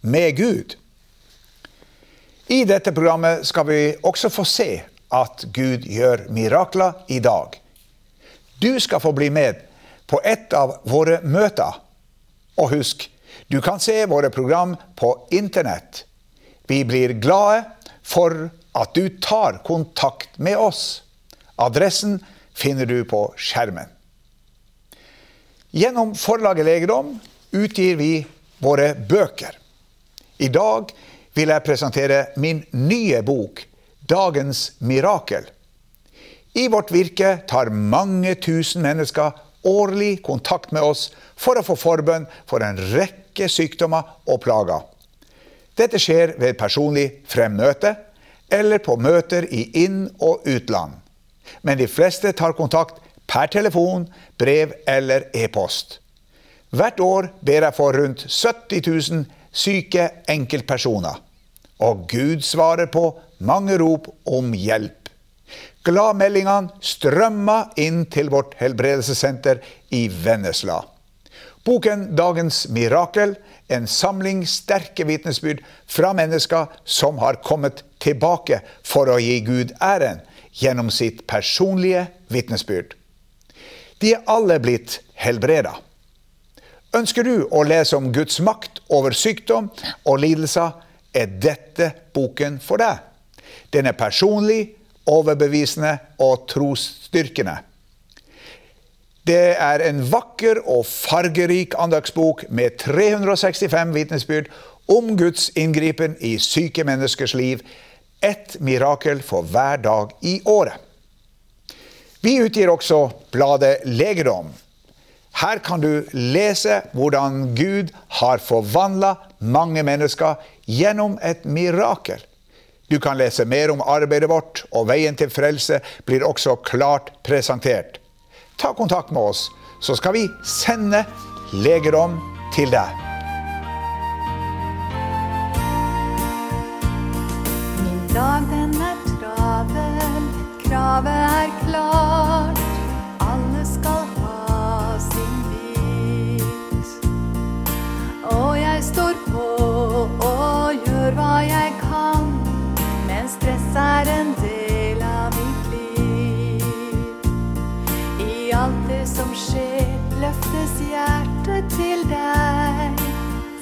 med Gud. I dette programmet skal vi også få se at Gud gjør mirakler i dag. Du skal få bli med på et av våre møter. Og husk, du kan se våre program på internett. Vi blir glade for at du tar kontakt med oss. Adressen finner du på skjermen. Gjennom forlaget Legedom utgir vi våre bøker. I dag vil jeg presentere min nye bok, 'Dagens mirakel'. I vårt virke tar mange tusen mennesker årlig kontakt med oss for å få forbønn for en rekke sykdommer og plager. Dette skjer ved personlig fremmøte eller på møter i inn- og utland. Men de fleste tar kontakt per telefon, brev eller e-post. Hvert år ber jeg for rundt 70 000 syke enkeltpersoner. Og Gud svarer på mange rop om hjelp. Gladmeldingene strømmer inn til vårt helbredelsessenter i Vennesla. Boken 'Dagens mirakel' en samling sterke vitnesbyrd fra mennesker som har kommet tilbake for å gi Gud æren gjennom sitt personlige vitnesbyrd. De er alle blitt helbreda. Ønsker du å lese om Guds makt over sykdom og lidelser, er dette boken for deg. Den er personlig, overbevisende og trosstyrkende. Det er en vakker og fargerik andagsbok med 365 vitnesbyrd om Guds inngripen i syke menneskers liv. Et mirakel for hver dag i året. Vi utgir også bladet Legedom. Her kan du lese hvordan Gud har forvandla mange mennesker gjennom et mirakel. Du kan lese mer om arbeidet vårt, og veien til frelse blir også klart presentert. Ta kontakt med oss, så skal vi sende legedom til deg. Min dag den er travel, kravet er klart. Men er en del av mitt liv. I alt det som skjer, løftes hjertet til deg.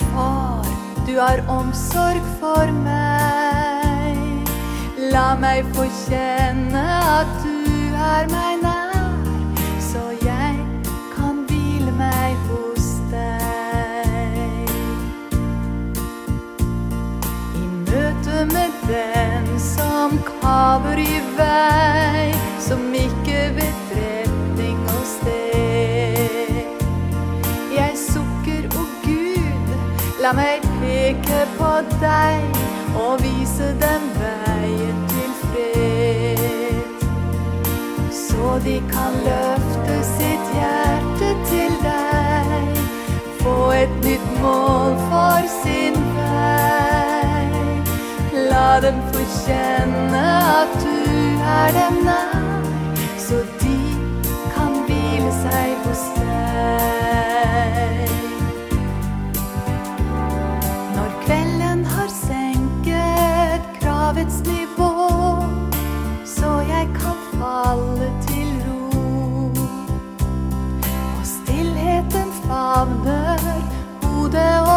Far, du har omsorg for meg. La meg få kjenne at du er meg nær, så jeg kan hvile meg hos deg. I møte med den som kaver i vei, som ikke vet retning og sted. Jeg sukker, o Gud, la meg peke på deg og vise dem veien til fred. Så de kan løfte sitt hjerte til deg, få et nytt mål for sin vei. La dem få kjenne at du er dem nær, så de kan hvile seg hos deg. Når kvelden har senket kravets nivå, så jeg kan falle til ro. Og stillheten favner hodet og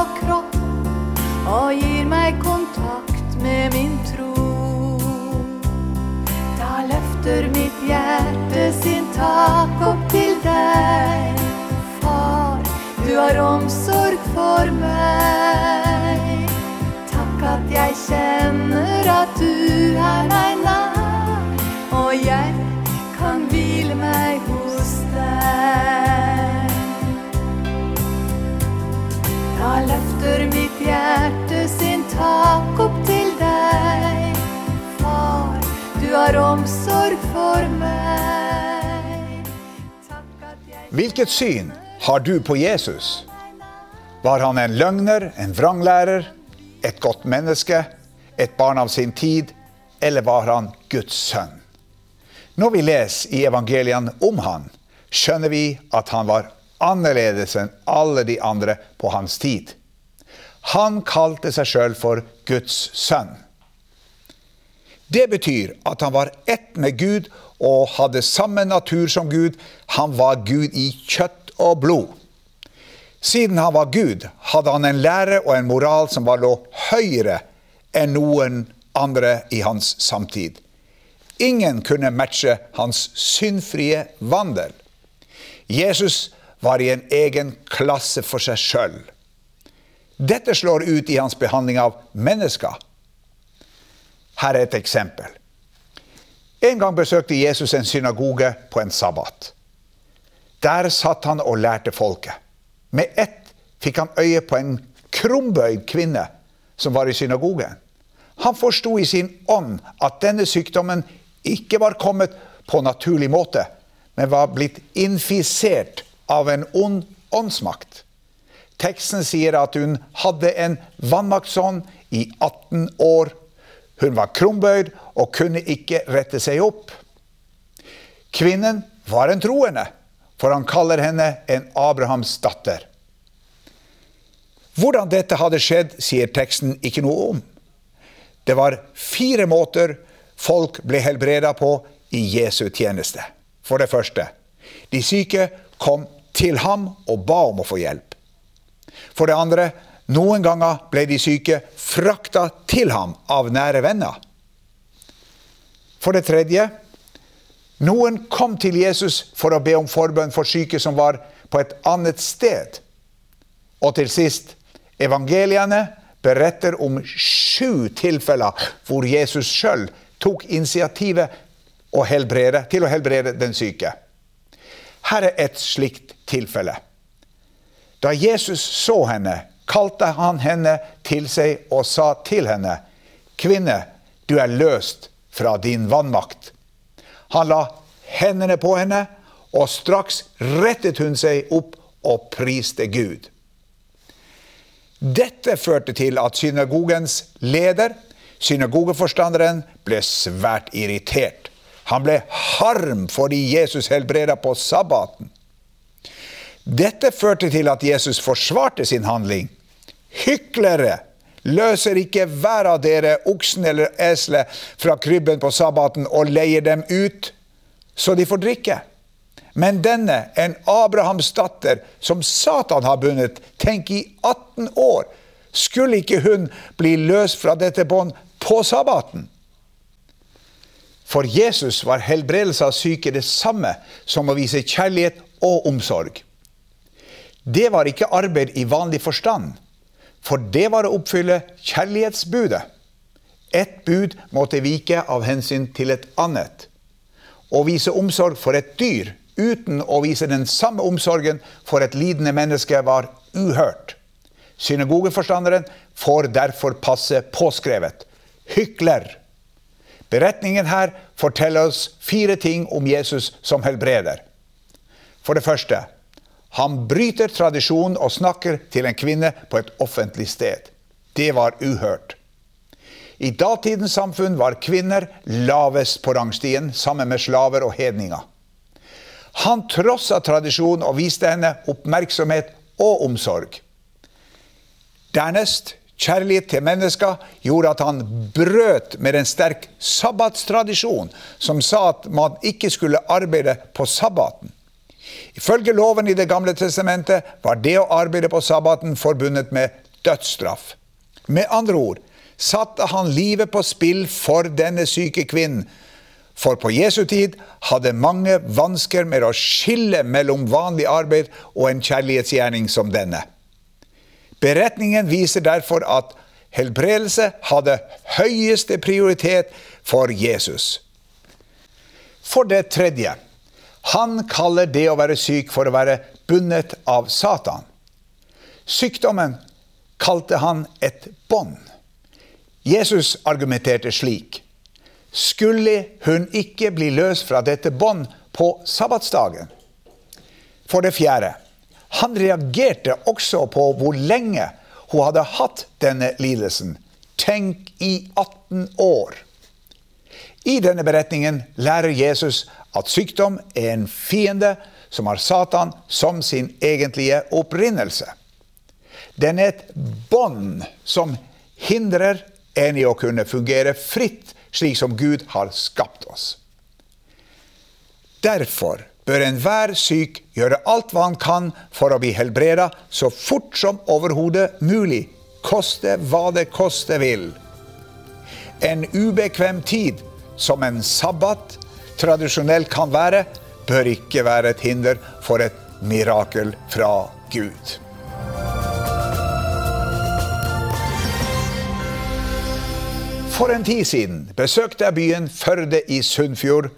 for meg. Takk at jeg kjenner at du er meg nær, og jeg kan hvile meg hos deg. Da løfter mitt hjerte sin tak opp til deg. Far, du har omsorg for meg. Hvilket syn har du på Jesus? Var han en løgner, en vranglærer, et godt menneske, et barn av sin tid, eller var han Guds sønn? Når vi leser i evangeliene om han, skjønner vi at han var annerledes enn alle de andre på hans tid. Han kalte seg sjøl for Guds sønn. Det betyr at han var ett med Gud og hadde samme natur som Gud. Han var Gud i kjøtt og blod. Siden han var Gud, hadde han en lære og en moral som var lå høyere enn noen andre i hans samtid. Ingen kunne matche hans syndfrie vandel. Jesus var i en egen klasse for seg sjøl. Dette slår ut i hans behandling av mennesker. Her er et eksempel. En gang besøkte Jesus en synagoge på en sabbat. Der satt han og lærte folket. Med ett fikk han øye på en krumbøyd kvinne som var i synagogen. Han forsto i sin ånd at denne sykdommen ikke var kommet på naturlig måte, men var blitt infisert av en ond åndsmakt. Teksten sier at hun hadde en vannmaktsånd i 18 år. Hun var krumbøyd og kunne ikke rette seg opp. Kvinnen var en troende, for han kaller henne en Abrahams datter. Hvordan dette hadde skjedd, sier teksten ikke noe om. Det var fire måter folk ble helbreda på i Jesu tjeneste. For det første, de syke kom til ham og ba om å få hjelp. For det andre, noen ganger ble de syke frakta til ham av nære venner. For det tredje, noen kom til Jesus for å be om forbønn for syke som var på et annet sted. Og til sist, evangeliene beretter om sju tilfeller hvor Jesus sjøl tok initiativet å helbrede, til å helbrede den syke. Her er et slikt tilfelle. Da Jesus så henne, kalte han henne til seg og sa til henne, Kvinne, du er løst fra din vannmakt. Han la hendene på henne, og straks rettet hun seg opp og priste Gud. Dette førte til at synagogens leder, synagogeforstanderen, ble svært irritert. Han ble harm fordi Jesus helbreda på sabbaten. Dette førte til at Jesus forsvarte sin handling. Hyklere! Løser ikke hver av dere oksen eller eselet fra krybben på sabbaten og leier dem ut, så de får drikke? Men denne, en Abrahams datter, som Satan har bundet, tenk i 18 år, skulle ikke hun bli løst fra dette bånd på sabbaten? For Jesus var helbredelse av syke det samme som å vise kjærlighet og omsorg. Det var ikke arbeid i vanlig forstand, for det var å oppfylle kjærlighetsbudet. Ett bud måtte vike av hensyn til et annet. Å vise omsorg for et dyr uten å vise den samme omsorgen for et lidende menneske var uhørt. Synagogeforstanderen får derfor passe påskrevet. Hykler. Beretningen her forteller oss fire ting om Jesus som helbreder. For det første, han bryter tradisjonen og snakker til en kvinne på et offentlig sted. Det var uhørt. I datidens samfunn var kvinner lavest på rangstien, sammen med slaver og hedninger. Han trossa tradisjonen og viste henne oppmerksomhet og omsorg. Dernest Kjærlighet til mennesker gjorde at han brøt med en sterk sabbatstradisjon som sa at man ikke skulle arbeide på sabbaten. Ifølge loven i Det gamle testamentet var det å arbeide på sabbaten forbundet med dødsstraff. Med andre ord satte han livet på spill for denne syke kvinnen, For på Jesu tid hadde mange vansker med å skille mellom vanlig arbeid og en kjærlighetsgjerning som denne. Beretningen viser derfor at helbredelse hadde høyeste prioritet for Jesus. For det tredje, han kaller det å være syk for å være bundet av Satan. Sykdommen kalte han et bånd. Jesus argumenterte slik. Skulle hun ikke bli løst fra dette bånd på sabbatsdagen? For det fjerde, han reagerte også på hvor lenge hun hadde hatt denne lidelsen. Tenk i 18 år. I denne beretningen lærer Jesus at sykdom er en fiende som har Satan som sin egentlige opprinnelse. Den er et bånd som hindrer en i å kunne fungere fritt slik som Gud har skapt oss. Derfor bør enhver syk gjøre alt hva han kan for å bli helbreda så fort som overhodet mulig, koste hva det koste vil. En ubekvem tid, som en sabbat tradisjonelt kan være, bør ikke være et hinder for et mirakel fra Gud. For en tid siden besøkte jeg byen Førde i Sunnfjord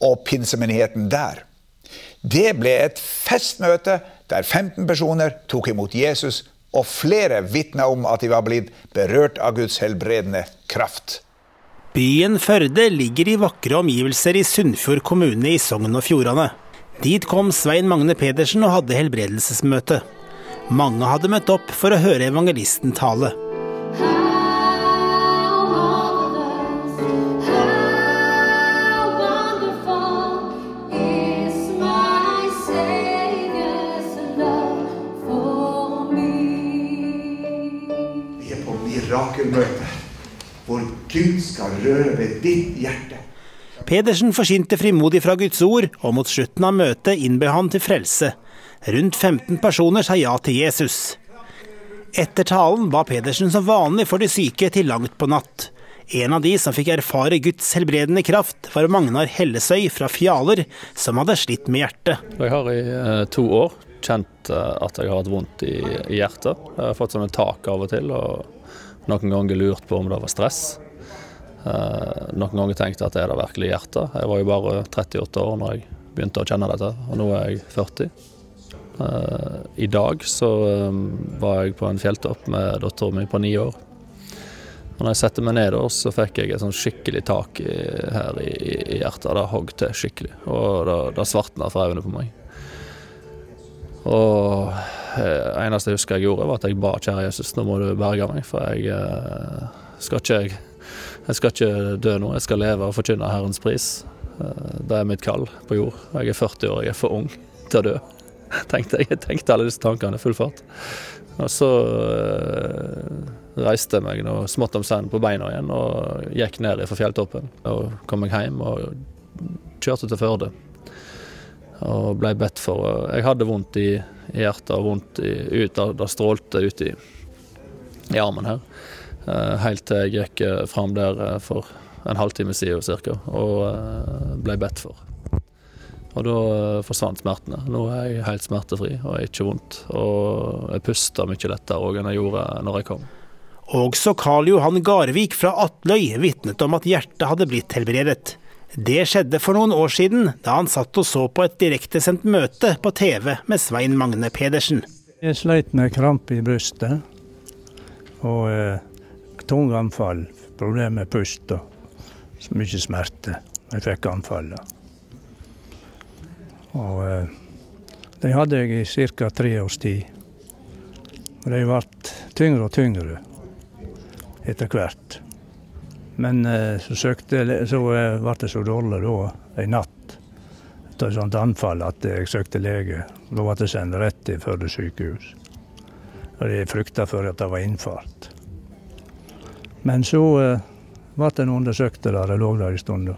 og pinsemenigheten der. Det ble et festmøte der 15 personer tok imot Jesus, og flere vitna om at de var blitt berørt av Guds helbredende kraft. Byen Førde ligger i vakre omgivelser i Sunnfjord kommune i Sogn og Fjordane. Dit kom Svein Magne Pedersen og hadde helbredelsesmøte. Mange hadde møtt opp for å høre evangelisten tale. Gud skal røre ved ditt hjerte. Pedersen forsynte frimodig fra Guds ord, og mot slutten av møtet innbød han til frelse. Rundt 15 personer sa ja til Jesus. Etter talen ba Pedersen som vanlig for de syke til langt på natt. En av de som fikk erfare Guds helbredende kraft, var Magnar Hellesøy fra Fjaler, som hadde slitt med hjertet. Jeg har i eh, to år kjent eh, at jeg har hatt vondt i, i hjertet. Jeg har fått sånne tak av og til, og noen ganger lurt på om det var stress. Eh, noen ganger tenkte jeg at er det virkelig hjertet. Jeg var jo bare 38 år når jeg begynte å kjenne dette, og nå er jeg 40. Eh, I dag så eh, var jeg på en fjelltopp med dattera mi på ni år. Og når jeg satte meg ned, så fikk jeg et sånn skikkelig tak i, her i, i hjertet. Det hogg til skikkelig, og det, det svartna for øynene på meg. Og det eneste jeg husker jeg gjorde, var at jeg ba kjære Jesus, nå må du berge meg, for jeg eh, skal ikke jeg, skal ikke dø nå, jeg skal leve og forkynne Herrens pris. Eh, det er mitt kall på jord. Jeg er 40 år, jeg er for ung til å dø. Tenkte jeg, tenkte alle disse tankene i full fart. Og så eh, reiste jeg meg noe smått om senn på beina igjen og gikk ned fra fjelltoppen. Og kom meg hjem og kjørte til Førde og ble bedt for. Jeg hadde vondt i hjertet og vondt i, ut, det strålte ut i, i armen her. Eh, helt til jeg gikk eh, fram der eh, for en halvtime siden cirka, og ble bedt for. Og da forsvant smertene. Nå er jeg helt smertefri og er ikke vondt. Og jeg puster mye lettere òg enn jeg gjorde når jeg kom. Også Karl Johan Garvik fra Atløy vitnet om at hjertet hadde blitt helbredet. Det skjedde for noen år siden, da han satt og så på et direktesendt møte på TV med Svein Magne Pedersen. Jeg sleit med krampe i brystet og eh, tungeanfall, problemer med pust og så mye smerte. Jeg fikk anfallet. Og eh, de hadde jeg i ca. tre års tid. Og de ble tyngre og tyngre etter hvert. Men eh, så, søkte, så eh, ble det så dårlig da, en natt, etter et sånt anfall, at jeg søkte lege. Da ble jeg sendt rett til Førde sykehus. Og jeg frykta for at det var infarkt. Men så eh, ble en undersøkt der, jeg lå der en stund.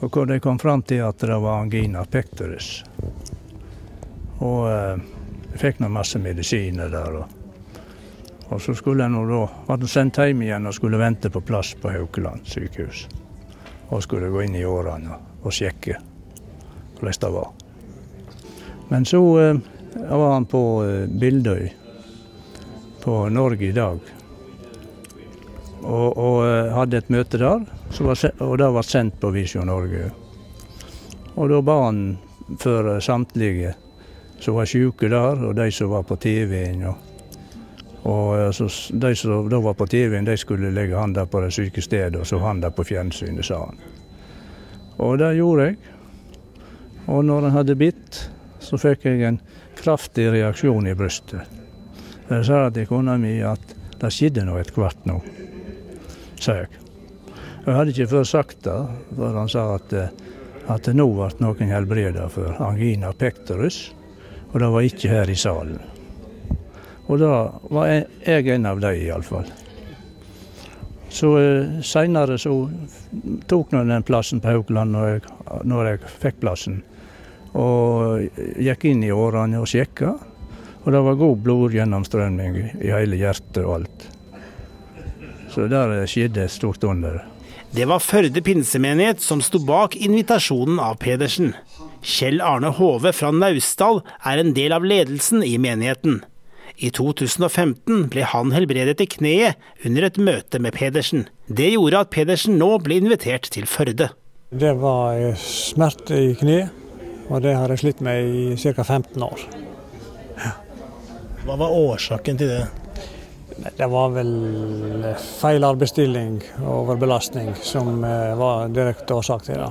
Og hvor de kom fram til at det var angina pectoris. Og eh, jeg fikk nå masse medisiner der. og og så skulle jeg nå da, var sendt hjem igjen og skulle vente på plass på Haukeland sykehus. og skulle gå inn i årene og sjekke hvordan det var. Men så eh, var han på eh, Bildøy på Norge i dag. Og, og eh, hadde et møte der, var, og det ble sendt på Visjon Norge. Og da ba han for samtlige som var syke der, og de som var på TV-en. Og, og altså, De som da var på TV-en, de skulle legge handa på det syke stedet, og så handa på fjernsynet, sa han. Og det gjorde jeg. Og når han hadde bitt, så fikk jeg en kraftig reaksjon i brystet. Jeg sa til kona mi at det skjedde noe etter hvert nå, sa jeg. Jeg hadde ikke før sagt det, for han sa at, at nå ble noen helbreda for angina pectorus, og det var ikke her i salen. Og da var jeg en av dem, iallfall. Så eh, seinere så tok nå den plassen på Haukeland når jeg, når jeg fikk plassen. Og gikk inn i årene og sjekka. Og det var god blodgjennomstrømning i hele hjertet og alt. Så der skjedde et stort under. Det var Førde pinsemenighet som sto bak invitasjonen av Pedersen. Kjell Arne Hove fra Naustdal er en del av ledelsen i menigheten. I 2015 ble han helbredet i kneet under et møte med Pedersen. Det gjorde at Pedersen nå ble invitert til Førde. Det var smerte i kneet, og det har jeg slitt med i ca. 15 år. Hva var årsaken til det? Det var vel feil arbeidsstilling og overbelastning som eh, var direkte årsak til det.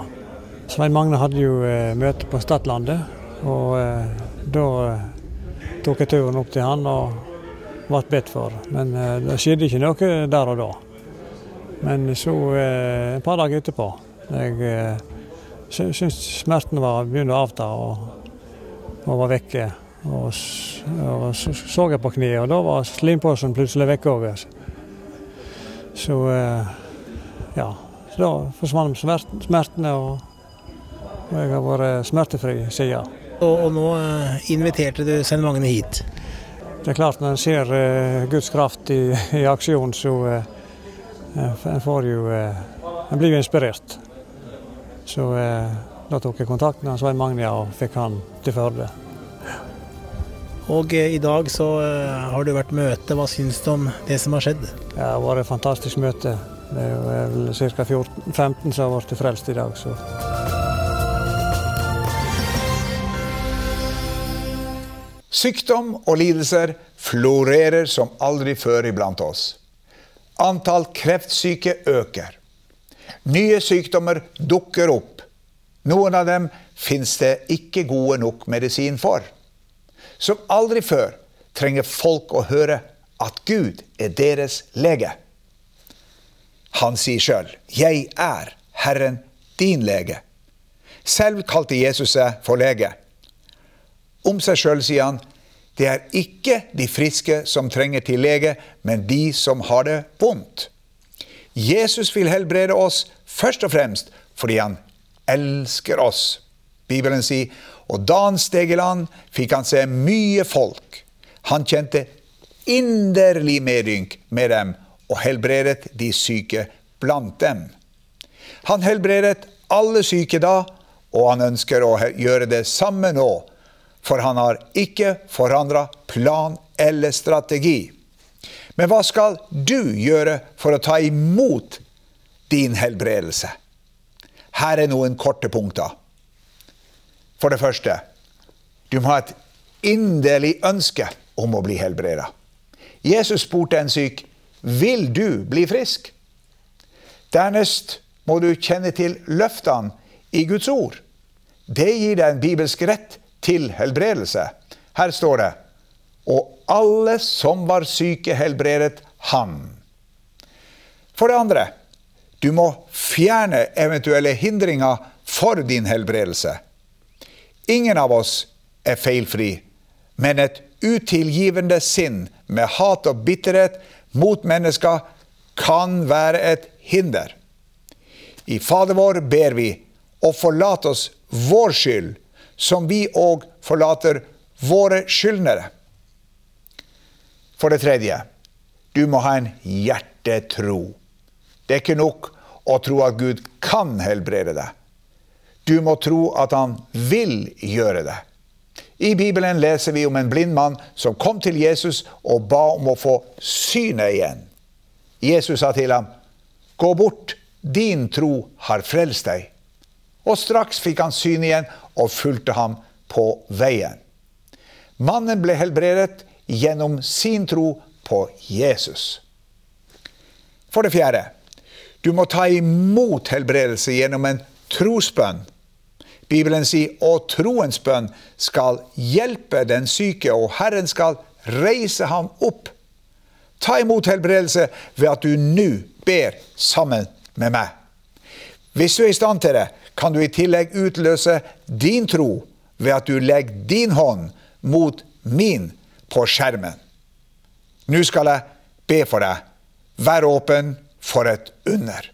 Svein Magne hadde jo eh, møte på Stadlandet, og eh, da tok jeg turen opp til han og ble bedt for. Men eh, det skjedde ikke noe der og da. Men så, eh, et par dager etterpå, jeg eh, syntes smerten var begynte å avta og, og var vekke. Og, og, så så jeg på kneet, og da var slimposen plutselig vekke over. Så ja, så da forsvant smertene, og, og jeg har vært smertefri siden. Og, og nå eh, inviterte du Svein Magne hit. Det er klart, når en ser uh, Guds kraft i, i aksjon, så uh, en får jo uh, En blir jo inspirert. Så da tok jeg kontakt med Svein Magne og fikk han til Førde. Og i dag så har du vært møte. Hva syns du om det som har skjedd? Det har vært et fantastisk møte. Det er vel ca. 15 som har blitt frelst i dag. så... Sykdom og lidelser florerer som aldri før iblant oss. Antall kreftsyke øker. Nye sykdommer dukker opp. Noen av dem fins det ikke gode nok medisin for. Som aldri før trenger folk å høre at Gud er deres lege. Han sier sjøl 'Jeg er Herren din lege'. Selv kalte Jesus seg for lege. Om seg sjøl sier han det er ikke de friske som trenger til lege, men de som har det vondt. Jesus vil helbrede oss først og fremst fordi han elsker oss. Bibelen sier og da han steg i land, fikk han se mye folk. Han kjente inderlig medynk med dem og helbredet de syke blant dem. Han helbredet alle syke da, og han ønsker å gjøre det samme nå for han har ikke forandra plan eller strategi. Men hva skal du gjøre for å ta imot din helbredelse? Her er noen korte punkter. For det første, du må ha et inderlig ønske om å bli helbreda. Jesus spurte en syk vil du bli frisk. Dernest må du kjenne til løftene i Guds ord. Det gir deg en bibelsk rett til helbredelse. Her står det og alle som var syke, helbredet han. For det andre, du må fjerne eventuelle hindringer for din helbredelse. Ingen av oss er feilfri, men et utilgivende sinn med hat og bitterhet mot mennesker kan være et hinder. I Fader vår ber vi, og forlat oss vår skyld, som vi òg forlater våre skyldnere. For det tredje, du må ha en hjertetro. Det er ikke nok å tro at Gud kan helbrede deg. Du må tro at han vil gjøre det. I Bibelen leser vi om en blind mann som kom til Jesus og ba om å få synet igjen. Jesus sa til ham, 'Gå bort, din tro har frelst deg.' Og straks fikk han syn igjen og fulgte ham på veien. Mannen ble helbredet gjennom sin tro på Jesus. For det fjerde, du må ta imot helbredelse gjennom en trosbønn. Bibelen sier og troens bønn skal hjelpe den syke, og Herren skal reise ham opp. Ta imot helbredelse ved at du nå ber sammen med meg. Hvis du er i stand til det, kan du i tillegg utløse din tro ved at du legger din hånd mot min på skjermen. Nå skal jeg be for deg. Vær åpen for et under.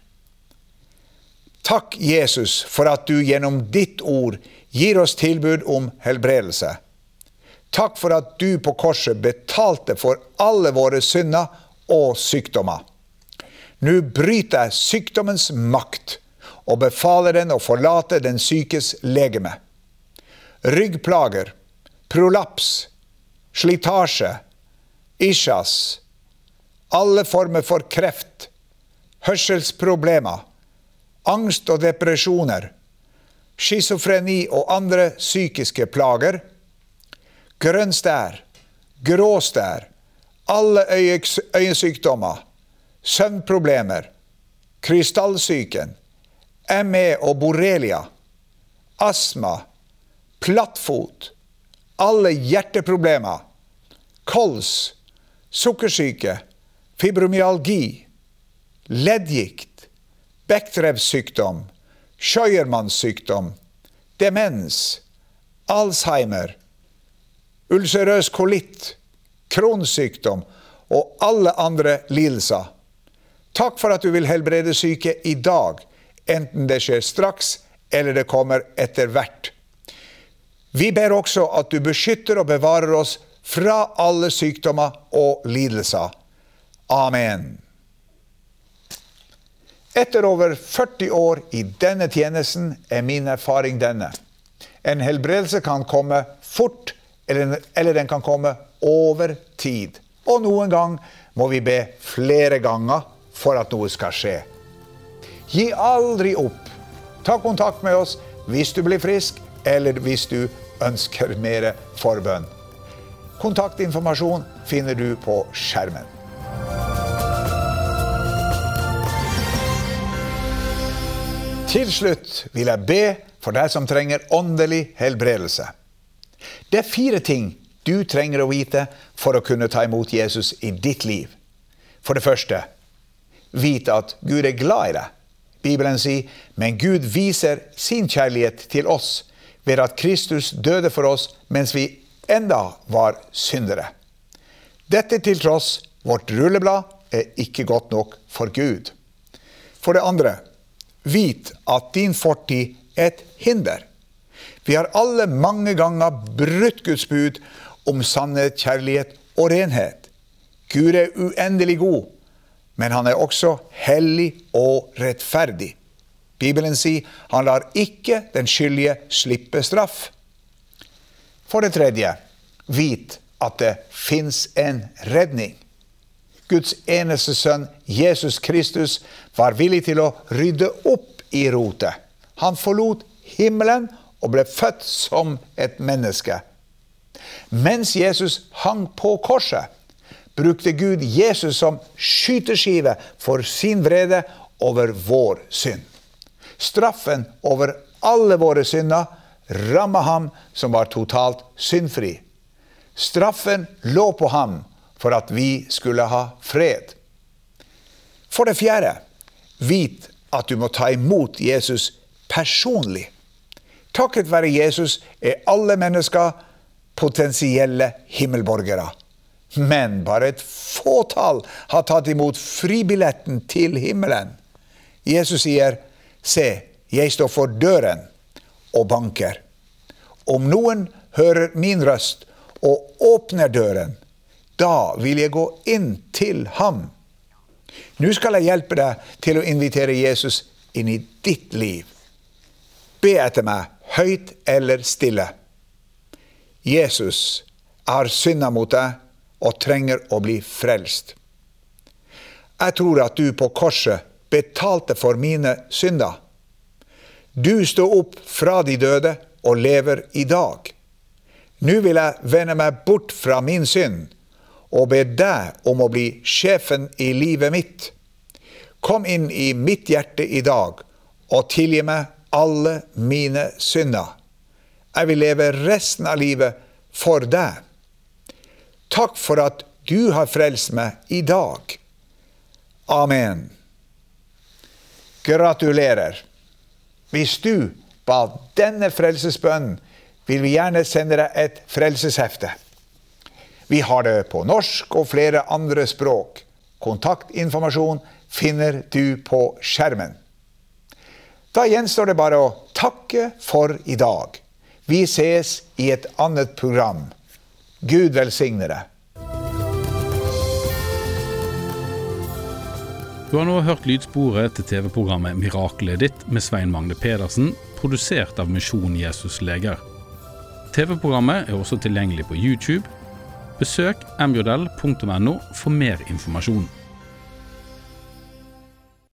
Takk, Jesus, for at du gjennom ditt ord gir oss tilbud om helbredelse. Takk for at du på korset betalte for alle våre synder og sykdommer. Nå bryter jeg sykdommens makt og befaler den å forlate den sykes legeme. Ryggplager, prolaps, slitasje, isjas, alle former for kreft, hørselsproblemer, angst og depresjoner, schizofreni og andre psykiske plager, grønn stær, grå stær, alle øyesykdommer, søvnproblemer, krystallsyken, ME og borrelia, astma, plattfot, alle hjerteproblemer, kols, sukkersyke, fibromyalgi, leddgikt, Bechdrevs-sykdom, Scheuermanns sykdom, demens, Alzheimer, ulcerøs kolitt, Crohns sykdom og alle andre lidelser. Takk for at du vil helbrede syke i dag, enten det skjer straks eller det kommer etter hvert. Vi ber også at du beskytter og bevarer oss fra alle sykdommer og lidelser. Amen. Etter over 40 år i denne tjenesten er min erfaring denne. En helbredelse kan komme fort, eller, den kan komme over tid. Og noen gang må vi be flere ganger for at noe skal skje. Gi aldri opp. Ta kontakt med oss hvis du blir frisk, eller hvis du ønsker mer forbønn. Kontaktinformasjon finner du på skjermen. Til slutt vil jeg be for deg som trenger åndelig helbredelse. Det er fire ting du trenger å vite for å kunne ta imot Jesus i ditt liv. For det første, vite at Gud er glad i deg. Bibelen sier, men Gud viser sin kjærlighet til oss ved at Kristus døde for oss mens vi enda var syndere. Dette til tross, vårt rulleblad er ikke godt nok for Gud. For det andre, Vit at din fortid er et hinder. Vi har alle mange ganger brutt Guds bud om sannhet, kjærlighet og renhet. Gud er uendelig god, men han er også hellig og rettferdig. Bibelen sier han lar ikke den skyldige slippe straff. For det tredje, vit at det fins en redning. Guds eneste sønn, Jesus Kristus, var villig til å rydde opp i rotet. Han forlot himmelen og ble født som et menneske. Mens Jesus hang på korset, brukte Gud Jesus som skyteskive for sin vrede over vår synd. Straffen over alle våre synder ramma ham som var totalt syndfri. Straffen lå på ham for at vi skulle ha fred. For det fjerde, vit at du må ta imot Jesus personlig. Takket være Jesus er alle mennesker potensielle himmelborgere. Men bare et fåtall har tatt imot fribilletten til himmelen. Jesus sier, 'Se, jeg står for døren og banker.' Om noen hører min røst og åpner døren, da vil jeg gå inn til ham. Nå skal jeg hjelpe deg til å invitere Jesus inn i ditt liv. Be etter meg, høyt eller stille. Jesus, jeg har synda mot deg og trenger å bli frelst. Jeg tror at du på korset betalte for mine synder. Du sto opp fra de døde og lever i dag. Nå vil jeg vende meg bort fra min synd og be deg om å bli sjefen i livet mitt. Kom inn i mitt hjerte i dag og tilgi meg alle mine synder. Jeg vil leve resten av livet for deg. Takk for at du har frelst meg i dag. Amen. Gratulerer. Hvis du ba denne frelsesbønnen, vil vi gjerne sende deg et frelseshefte. Vi har det på norsk og flere andre språk. Kontaktinformasjon finner du på skjermen. Da gjenstår det bare å takke for i dag. Vi ses i et annet program. Gud velsigne deg. Du har nå hørt lydsporet til TV-programmet 'Mirakelet ditt' med Svein Magne Pedersen, produsert av Misjon Jesus Leger. TV-programmet er også tilgjengelig på YouTube. Besøk mjodell.no for mer informasjon.